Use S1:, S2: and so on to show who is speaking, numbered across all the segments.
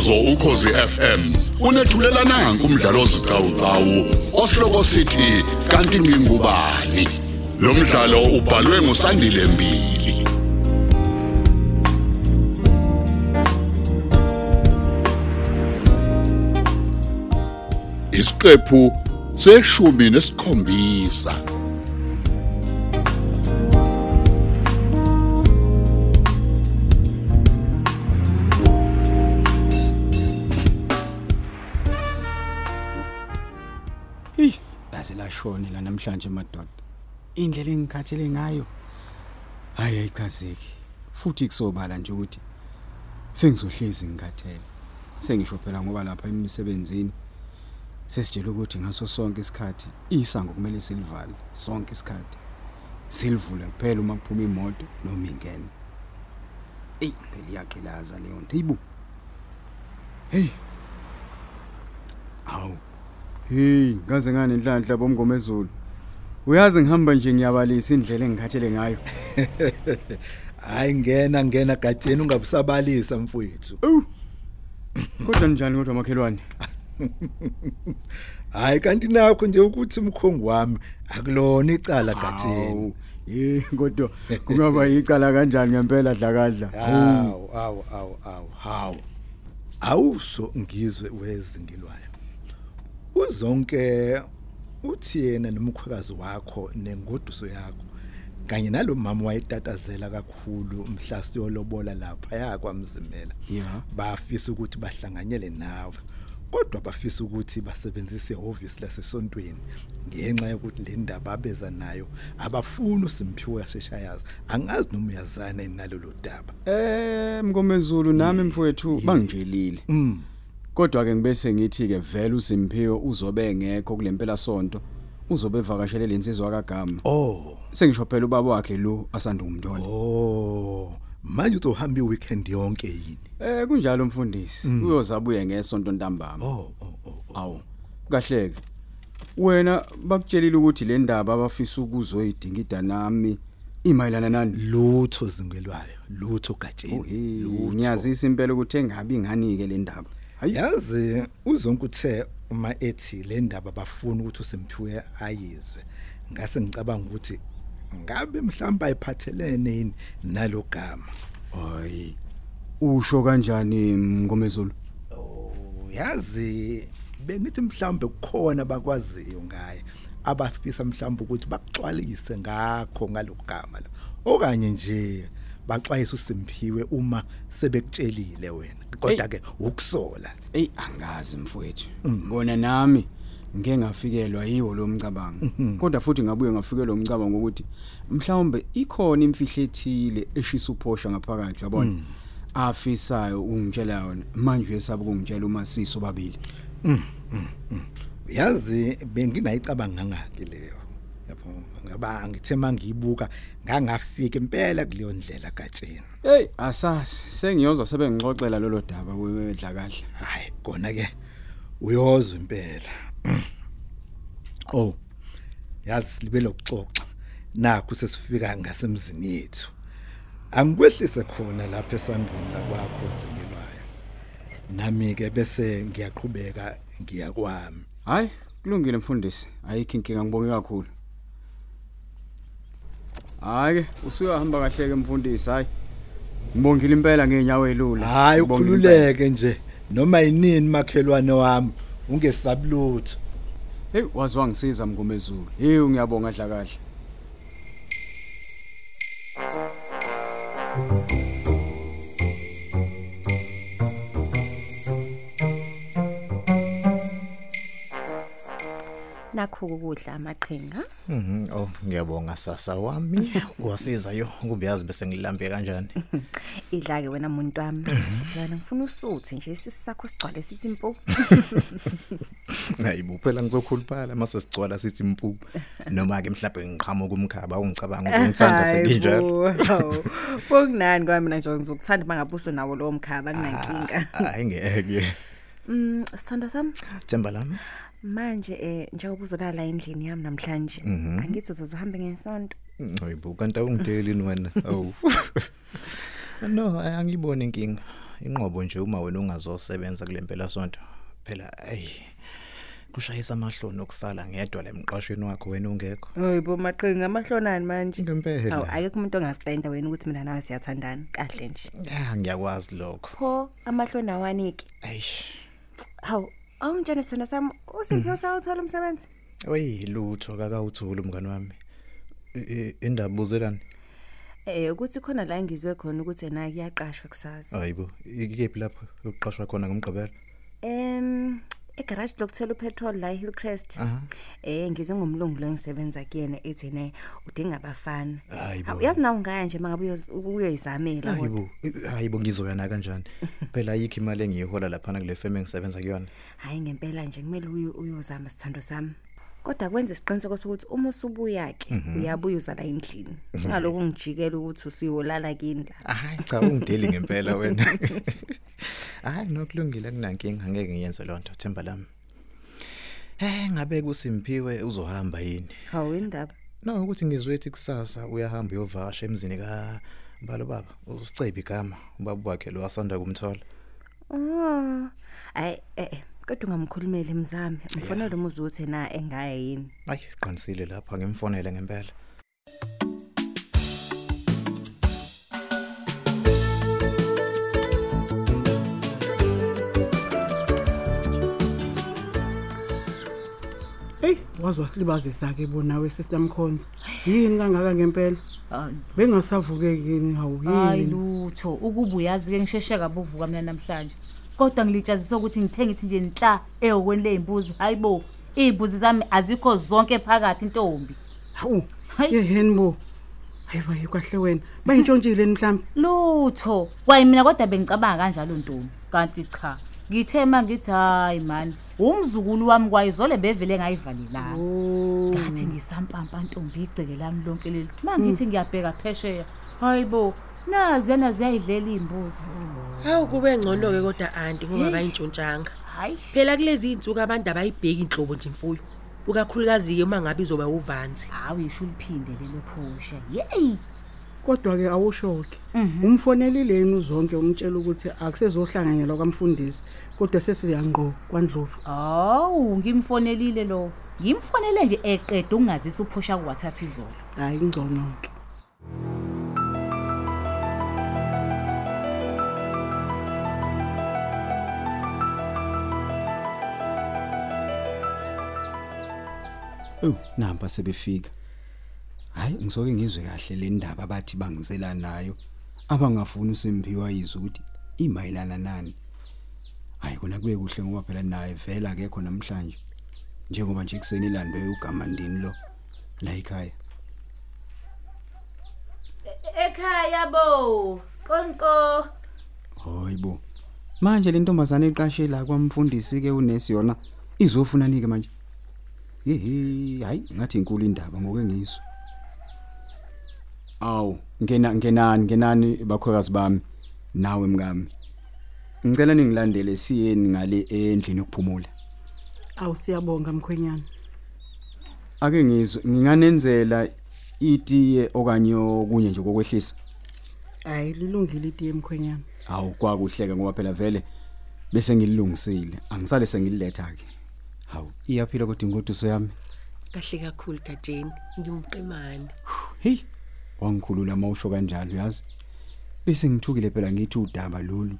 S1: umsakazo ukhosi FM unethulela nanku umdlalo ozicawucawu osihloko sithi kanti ngingubani? Lo mdlalo ubhalwe ngusandile mbili. Isiqephu seshumi nesikhombisa.
S2: Lashone la namhlanje madoda. Indlela engikhathele ngayo hayi ayichazeki. Futhi kusobala nje ukuthi sengizohlezi ngikhathele. Sengisho phela ngoba lapha emsebenzini sesitshela ukuthi ngaso sonke isikhathi isango kumele silivale sonke isikhathi. Silivule kuphela uma kuphuma imoto noma ingene. Ey, phela iyaqilaza leyo nto. Hayibo. Hey. Awu. Hey, ngaze ngane inhlanhla bomngomezulu. Uyazi ngihamba nje ngiyabalisa indlela engikhathele ngayo.
S3: Hayi ngena ngena gadeni ungabusabalisa mfowethu.
S2: Awu. Kodwa njani kodwa makhelwane?
S3: Hayi kanti nakho nje ukuthi umkhongi wami akulona icala gadeni.
S2: Hawu. Eh kodwa kungaba yicala kanjani ngempela dlakadla?
S3: Hawu awu awu awu hawu. Awusho ngizwe wezingilwayo. Uzonke uthi yena nomkhwekazi wakho nengoduso yakho kanye nalomama wayetatazela kakhulu mhla siyolobola lapha yakwamzimela.
S2: Yeah.
S3: bafisa ukuthi bahlanganyele nawe kodwa bafisa ukuthi basebenzise ihhovisi lasesontweni ngenxa yokuthi le ndaba abeza nayo abafuni uSimphiwe yasheshayazi angazi noma uyazana nalolu daba
S2: Eh mngomezulu nami mfowethu bangijelile.
S3: mm
S2: Kodwa ke ngibese ngithi ke vele uSimphiwe uzobe engekho kulempela sonto. Uzobe evakashele lensizwa kaGama.
S3: oh
S2: Sengisho phela ubaba wakhe lo asanda umntwana.
S3: oh manje uzohamba iweekend yonke yini
S2: Eh kunjalo mfundisi. Uyozabuye ngesonto ntambama.
S3: oh oh oh oh.
S2: Awu. Kahleke. Wena bakutshelile ukuthi le ndaba abafisa ukuzoyidingida nami imayelana nani?
S3: lutho zingelwayo lutho gatsheni lutho
S2: ngiyazisa impela ukuthi engabi nganike le ndaba. Hayi.
S3: yazi uzonke uthe uma ethi le ndaba bafuna ukuthi uSimphiwe ayizwe ngase ngicabanga ukuthi ngabe mhlamba ayiphathelene yini nalogama
S2: Hayi. Usho kanjani ngomezulu?
S3: yazi bengithi mhlambe kukhona bakwaziyo ngaye abafisa mhlamba ukuthi baxwalise ngakho ngalogama lo okanye nje baxwayisa uSimphiwe uma sebekutshelile wena. Kodwa ke ukusola.
S2: Ey angazi mfowethu. Bona nami ngeke ngafikelwa yiwo lo mcabango. Kodwa futhi ngabuye ngafikelwa umcabango ukuthi mhlawumbe ikhona imfihlo ethile eshisa uphosha ngaphakathi yabona. Afisayo ungitshela yona. Manje uyesaba ukungitshela uma siso babili.
S3: yazi bengingayicabanga ngaki leyo. Yabo ngaba ngithe mangiyibuka ngangafika impela kuleyo ndlela gatsheni
S2: Hey asasi sengiyozwa sebengixoxela lolo daba wedlakahle.
S3: hayi kona ke uyozwa impela. Oh yazi libe lokuxoxa. Nakho sesifika ngasemzini yethu. Angikwehlise khona lapha esangweni kwakho zingelwayo nami ke bese ngiyaqhubeka ngiya kwami.
S2: Hayi kulungile mfundisi. Ayikho inkinga ngibonge kakhulu. Hayi ke usuyahamba kahle ke mfundisi hayi. Ngibongile impela ngeenyawo elula.
S3: hayi ukhululeke nje noma yinini makhelwane wami ungesabi lutho
S2: Hey wazwa ngisiza mngomezulu. Hey ngiyabonga dla kahle.
S4: Nakho ukudla amaqhinga.
S5: Mhm oh ngiyabonga sasa wami. Wasiza yo ukubiyazi bese ngilambe kanjani?
S4: Idla ke wena muntu wami. Lana ngifuna usuthi nje sisakho sigcwale sithi impu
S5: hayibo phela ngizokhuluphala mase sigcwala sithi impuphu noma ke mhlawumbe ngiqhamuka umkhaba ungicabanga uzongithanda senginjalo
S4: Kunani kwami mina nje ngizokuthanda mangabuso nawo lowo mkhaba kunankinga
S5: hayi ngeke.
S4: Mm sithando sami?
S5: Themba lami.
S4: Manje eh njengoba uzolala endlini yami namhlanje angithi uzozohambe ngesonto.
S5: Hayibo kanti awungideli wena. Awu. No angiboni inkinga. Inqobo nje uma wena ungazosebenza kulempela sonto phela hey kushayisa amahloni okusala ngedwa lemqashweni wakho wena ungekho.
S4: Hayibo maqhinga amahlonani manje.
S5: ngempela.
S4: Awu akekho umuntu ongasilenda wena ukuthi mina nawe siyathandana. Kahle nje.
S5: ya ngiyakwazi lokho.
S4: Pho amahloni awaniki.
S5: eish.
S4: Hawu awungitshene sona sami usiphi usawuthola umsebenzi?
S5: oyi lutho kakawuthula umngani wami I- i- indaba buzelani
S4: Eh ukuthi khona la ngizwe khona ukuthi ena kuyaqashwa kusasa.
S5: hayibo ikephi lapho yokuqashwa khona ngomgqibelo
S4: Em egarage lokuthela upetrol la eHillcrest.
S5: Aha.
S4: Eh ngizwe ngomlungu lo engisebenza kuyena ethi ne udinga abafana.
S5: Hayibo.
S4: Hawu yazi nawe ngaya nje mangabe uyoz- uyoyizamela kodwa.
S5: hayibo i- hayibo ngizoyana kanjani phela ayikho imali engiyihola lapha kule firm engisebenza kuyona
S4: Hayi ngempela nje kumele uyo- uyozama sithando sami. Kodwa kwenza isiqiniseko sokuthi uma usubuya ke uyabuya uzala endlini. Ngaloku ngijikela ukuthi usuyolala kini la.
S5: hayi cha ungideli ngempela wena hayi nokulungile kunankinga angeke ngiyenze lonto themba lami eh ngabe kusimpiwe uzohamba yini
S4: Hawu indaba.
S5: no ukuthi ngizwethi kusasa uyahamba uyovasha emzini ka mbalo baba usicebe igama ubaba wakhe lo asanda kumthola
S4: Oh. Ay eh kodwa ungamkhulumeli mzami. Mfonele umuzi uthi na engaya yini.
S5: ayi qinisile lapha ngimfonele ngempela
S6: wazi wasilibazisa ke bona we system cons. Yini kangaka ngempela?
S7: Hayi.
S6: Bengasavukeki yini hawu
S7: hayi
S6: yini?
S7: lutho ukuba uyazi ke ngisheshe kabi ukuvuka mina namhlanje kodwa ngilitshaziswa ukuthi ngithenga ithi nje inhla eyokweni lezimbuzi hayibo izimbuzi zami azikho zonke phakathi intombi
S6: Hawu.
S7: Hayi.
S6: Yeheni bo. Hayiba yikwahle wena. Bayintshontshile mhlawumbe.
S7: lutho kwayi mina kodwa bengicabanga kanjalo ntombi kanti cha ngithe mangithi hayi man umzukulu wami kwayizole bevele ngayivalelana
S6: Oh.
S7: ngathi ngisampampa ntombi igceke lami lonke leli mangithi ngiyabheka phesheya hayibo nazi yana ziyayidlela izimbuzi
S8: Hawu kube ngcono ke kodwa anti ngoba bayintshontshanga.
S7: hayi
S8: Phela kulezi insuku abantu abayibheki inhlobo nje imfuyo. Ukakhulukazi ke uma ngabe izoba uvanzi.
S7: hawu isho uliphinde lelo phosha yeyi
S6: Kodwa ke awushoke. Umfonelile yini uzonke umtshela ukuthi akusezohlanganyelwa kwamfundisi kodwa sesiyangqo kwaNdlovu.
S7: Awu ngimfonelile lo. Ngimfonele nje eqeda ukungazisa uphosha ku WhatsApp izolo.
S6: Hayi ngcono ke.
S2: Oh, namba sebefika. Hayi, ngisoke ngizwe kahle le ndaba abathi bangizela nayo. Abangafuni uSimpiwa yizwe ukuthi imayilana nani. Hayi kona kube kuhle ngoba phela naye vela akekho namhlanje. Njengoba nje kuseni ilandwe uGamandini lo la ekhaya.
S7: Ekhaya bo. Qonqo.
S2: Hayibo. Manje le ntombazane eqashe la kwamfundisi ke unesi yona izofuna nike manje. Yihi, hayi ngathi inkulu indaba ngoke ngizwe. Aw, ngena ngenani ngenani bakhwekazi bami nawe mngami. Ngicela ningilandele siyeni ngale endlini yokuphumula.
S6: Awu siyabonga mkhwenyana.
S2: Ake ngizwe nginganenzela itiye okanye okunye nje kokwehlisa.
S6: Hayi lilungile itiye mkhwenyana.
S2: Hawu kwakuhleke ngoba phela vele bese ngilungisile. Angisale sengililetha ke. Hawu, iyaphila kodwa ingoduso yami.
S8: Kahle kakhulu Gadeni. Ngiyumqemane.
S2: Hey, wangikhulula mawusho kanjalo yazi. Bese ngithukile phela ngithi udaba lolu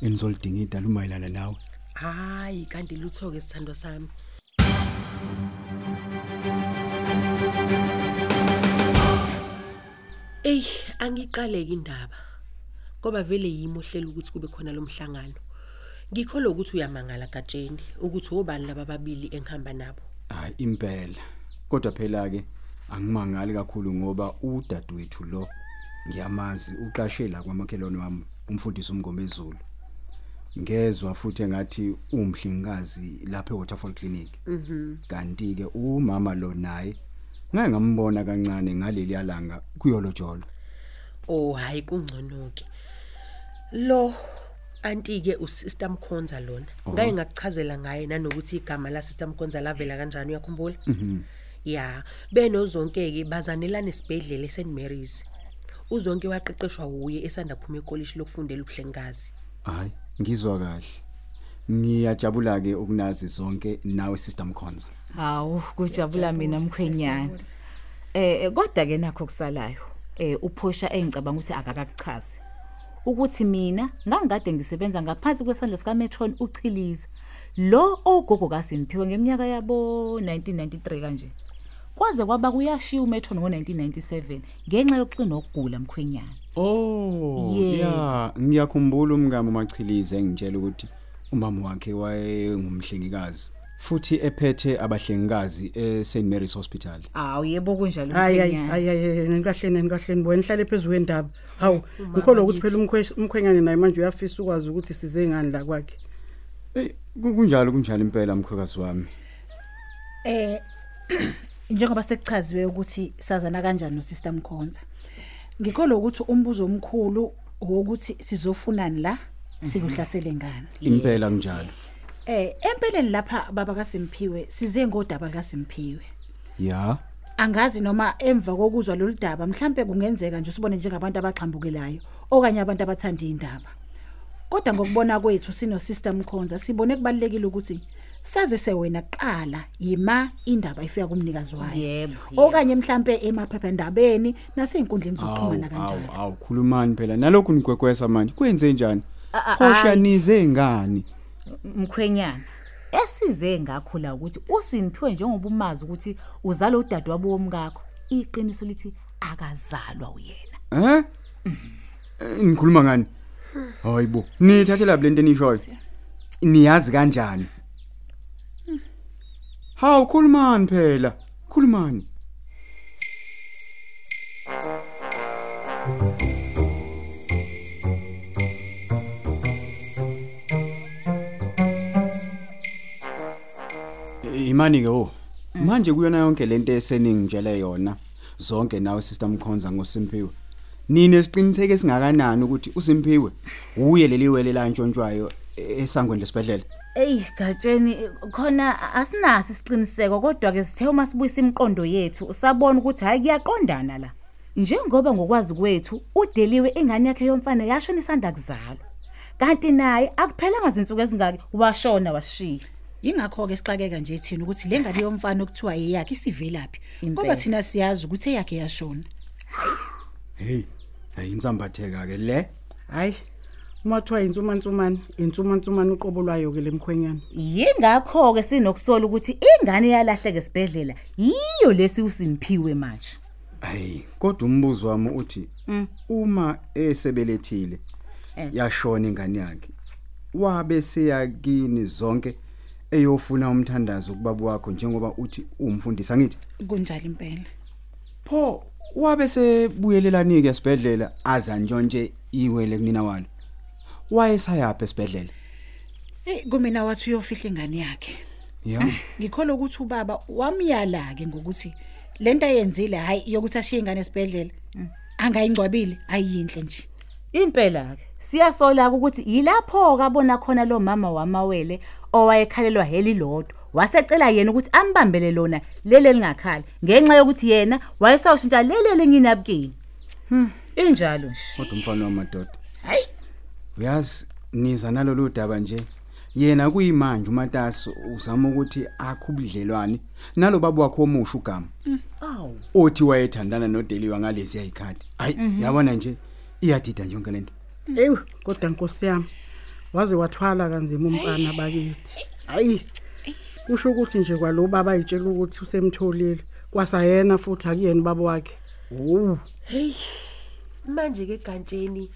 S2: enizolidinga idala umayelana nawe.
S8: Hayi kanti lutho ke sithando sami. Ey, angiqaleke indaba. Ngoba vele yimi ohlela ukuthi kube khona lomhlangano. Ngikholwa ukuthi uyamangala Gadeni ukuthi obani laba babili engihamba nabo.
S2: Hayi impela. Kodwa phela ke angimangali kakhulu ngoba udadewethu lo ngiyamazi uqashela kwamakhelwane wami umfundisi umngomezulu. Ngezwe futhi engathi umhlengikazi lapha eWaterfall Clinic. Mhm. Kanti ke umama lo naye ngeke ngambona kancane ngaleli yalanga kuyolojolo.
S8: Oh hayi kungcono ke. Lo anti ke uSister Mkhonza lona. Ngeke ngakuchazela ngaye nanokuthi igama la Sister Mkhonza lavela kanjani uyakhumbula? Mhm. Ya, benozonke ke bazanelana esibhedlela eSt Mary's. Uzonke waqeqeshwa uye esanda phuma ecollege lokufundela ubuhlengikazi.
S2: Hayi, ngizwa kahle. Ngiyajabula ke ukunazi zonke nawe Sister Mkhonza.
S7: Hawu kujabula mina mkhwenyana. Eh kodwa ke nakho kusalayo. Eh uphosha engicabanga ukuthi akakakuchazi. Ukuthi mina ngangikade ngisebenza ngaphansi kwesandla sika Metron uchiliza. Lo ogogo kaSimphiwe ngeminyaka yabo 1993 kanje. Kwaze kwaba kuyashiya uMetron ngo1997 ngenxa yokuqina okugula mkhwenyana.
S2: Oh,
S7: Yebo.
S2: yeah, ngiyakhumbula umngamo machilize engitshela ukuthi umama wakhe wayengumhlengikazi futhi ephethe abahlengikazi eSt Mary's Hospital.
S7: Awu yebo kunjalo
S6: hayi hayi
S7: mkhwenyana.
S6: hayi hayi nenkahleni nenkahleni wena hlale phezulu kwendaba hawu ngikholwa ukuthi phela umkhwe- umkhwenyane naye manje uyafisa ukwazi ukuthi size ngani la kwakhe
S2: Hey, ku- kunjalo kunjalo impela mkhwekazi wami.
S9: Eh njengoba sekuchaziwe ukuthi sazana kanjani nosister Mkhonza. Ngikholwa ukuthi umbuzo omkhulu wokuthi sizofunani la sikuhlasele ngani.
S2: Impela kunjalo.
S9: Eh empeleni lapha baba kaSimphiwe size ngodaba kaSimphiwe.
S2: Ya.
S9: Angazi noma emva kokuzwa lolu daba mhlambe kungenzeka nje usibone njengabantu abaxhambukelayo okanye abantu abathanda indaba. Kodwa ngokubona kwethu sino sister Mkhonza sibone kubalekile ukuthi saze sewena kuqala yima indaba ifika kumnikazi wayo.
S7: Yebo. yebo.
S9: okanye mhlambe emaphephandabeni nasey'nkundleni zokuxhumana
S2: Awu,
S9: kanjalo
S2: awu, khulumani phela nalokhu nigwegwesa manje. Kwenze njani?
S7: A- a-
S2: Phosha
S7: hayi.
S2: nize ngani?
S7: mkhwenyana esize ngakho la ukuthi uSimphiwe njengoba umazi ukuthi uzalo udadewabo womkakho iqiniso lithi akazalwa uyena
S2: Eh? Eh, Nikhuluma ngani? Hayibo, nithathela lento enishoyo. Niyazi kanjani? Hawu khulumani phela. Khulumani. Eh, Imani ke wo. Manje kuyona yonke lento eseningitshele yona zonke nawe sister Mkhonza ngoSimphiwe. Nine siqiniseke esingakanani ukuthi uSimphiwe uye leli wele la ntshontshwayo eh, esangweni lesibedlela.
S7: Ey gatsheni khona asinaso isiqiniseko kodwa ke sithe uma sibuyisa imiqondo yethu sabona ukuthi hayi kuyaqondana la njengoba ngokwazi kwethu udeliwe ingane yakhe yomfana yashona isanda kuzalwa kanti naye akuphelanga izinsuku ezingaki washona wasishiya
S9: yingakho ke sixakeka nje thina ukuthi le ngane yomfana okuthiwa yeyakhe isivelaphi
S7: Impela.
S9: ngoba thina siyazi ukuthi eyakhe yashona
S2: Hey, hey insambatheka ke le.
S6: hayi uma kuthiwa insumansumane insumansumane uqobo lwayo ke lemkhwenyana
S7: yingakho ke sinokusola ukuthi ingane yalahleke esibhedlela yiyo lesi uSimphiwe manje
S2: Hey, kodwa umbuzo wami uthi uma esebelethile
S7: Eh.
S2: yashona ingane yakhe. Wabe seyakini zonke eyofuna umthandazo kubaba wakho njengoba uthi umfundisi angithi.
S9: kunjalo impela
S2: Pho wabe sebuyelelanike esibhedlela aza ntshontshe iwele kunina walo. Wayesayapha esibhedlela.
S9: hey kumina wathi uyofihla ingane yakhe
S2: Ya.
S9: ngikholwa ukuthi ubaba wamyala ke ngokuthi lento ayenzile hayi yokuthi ashiye ingane esibhedlela angayingcwabile ayinhle nje
S7: impela ke siyasola ukuthi yilapho kabona khona lo mama wamawele owayekhalelwa heli lodwa wasecela yena ukuthi ambambele lona lele lingakhali ngenxa yokuthi yena wayesawushintsha lele linginabukini injalo nje
S2: Kodwa umfana wamadoda.
S7: hayi
S2: Uyazi niza nalolu daba nje. Yena kuyimanje uMatasi uzama ukuthi akhe ubudlelwane nalo baba wakhe omusha ugama.
S7: awu
S2: Othi wayethandana noDeliwa ngalezi ayikhadi. Hayi, yabona nje iyadida nje yonke lento.
S6: ewu kodwa nkosi yami waze wathwala kanzima umfana bakithi hayi kusho ukuthi nje kwalo baba ayitshela ukuthi usemtholile kwasayena futhi akuyena baba wakhe oh
S8: Hey. Manje ke gantsheni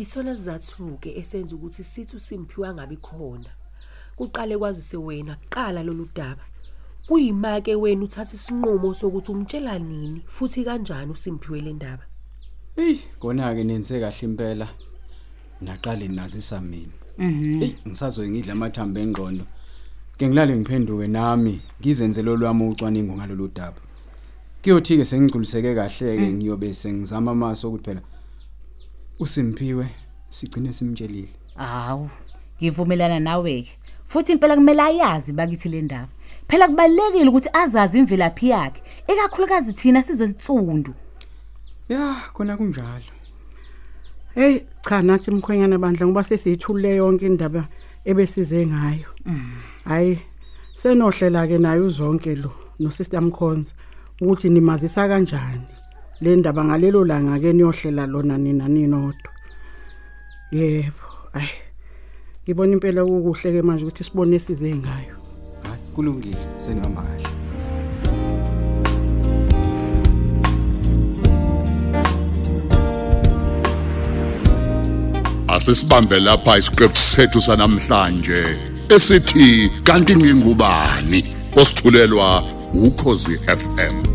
S8: isona sizathuke esenza ukuthi sithi uSimphiwe angabi khona. Kuqale kwazise wena kuqala lolu daba. Kuyimake wena uthatha isinqumo sokuthi umtshela nini futhi kanjani uSimphiwe le ndaba.
S2: Hey, kona ke nenze kahle impela. Naqale nazisa mina.
S7: mhm
S2: Hey, ngisazoye ngidla amathambo engqondo. Ke ngilale ngiphenduke nami ngizenze lo lwami ucwaningo ngalolu daba. Kuyothi ke sengigculiseke kahle ke ngiyobe sengizama amaso ukuthi phela uSimphiwe sigcine simtshelile.
S7: awu ngivumelana nawe ke futhi impela kumele ayazi bakithi le ndaba phela kubalekile ukuthi azazi imvelaphi yakhe ikakhulukazi thina sizwe insundu
S2: Ya, khona kunjalo.
S6: Hey cha nathi mkhwenyana bandla ngoba sesiyithulile yonke indaba ebesize ngayo. Hayi senohlela ke nayo uzonke lo no sister Mkhonza ukuthi nimazisa kanjani le ndaba ngalelo langa ke niyohlela lona nina ninodwa. Yebo. Ay. Ngibona impela ukuhle ke manje ukuthi sibone size ngayo.
S2: hayi kulungile senihamba kahle
S1: asisibambe lapha isiqephu sethu sanamhlanje esithi kanti ngingubani osithulelwa ukhozi FM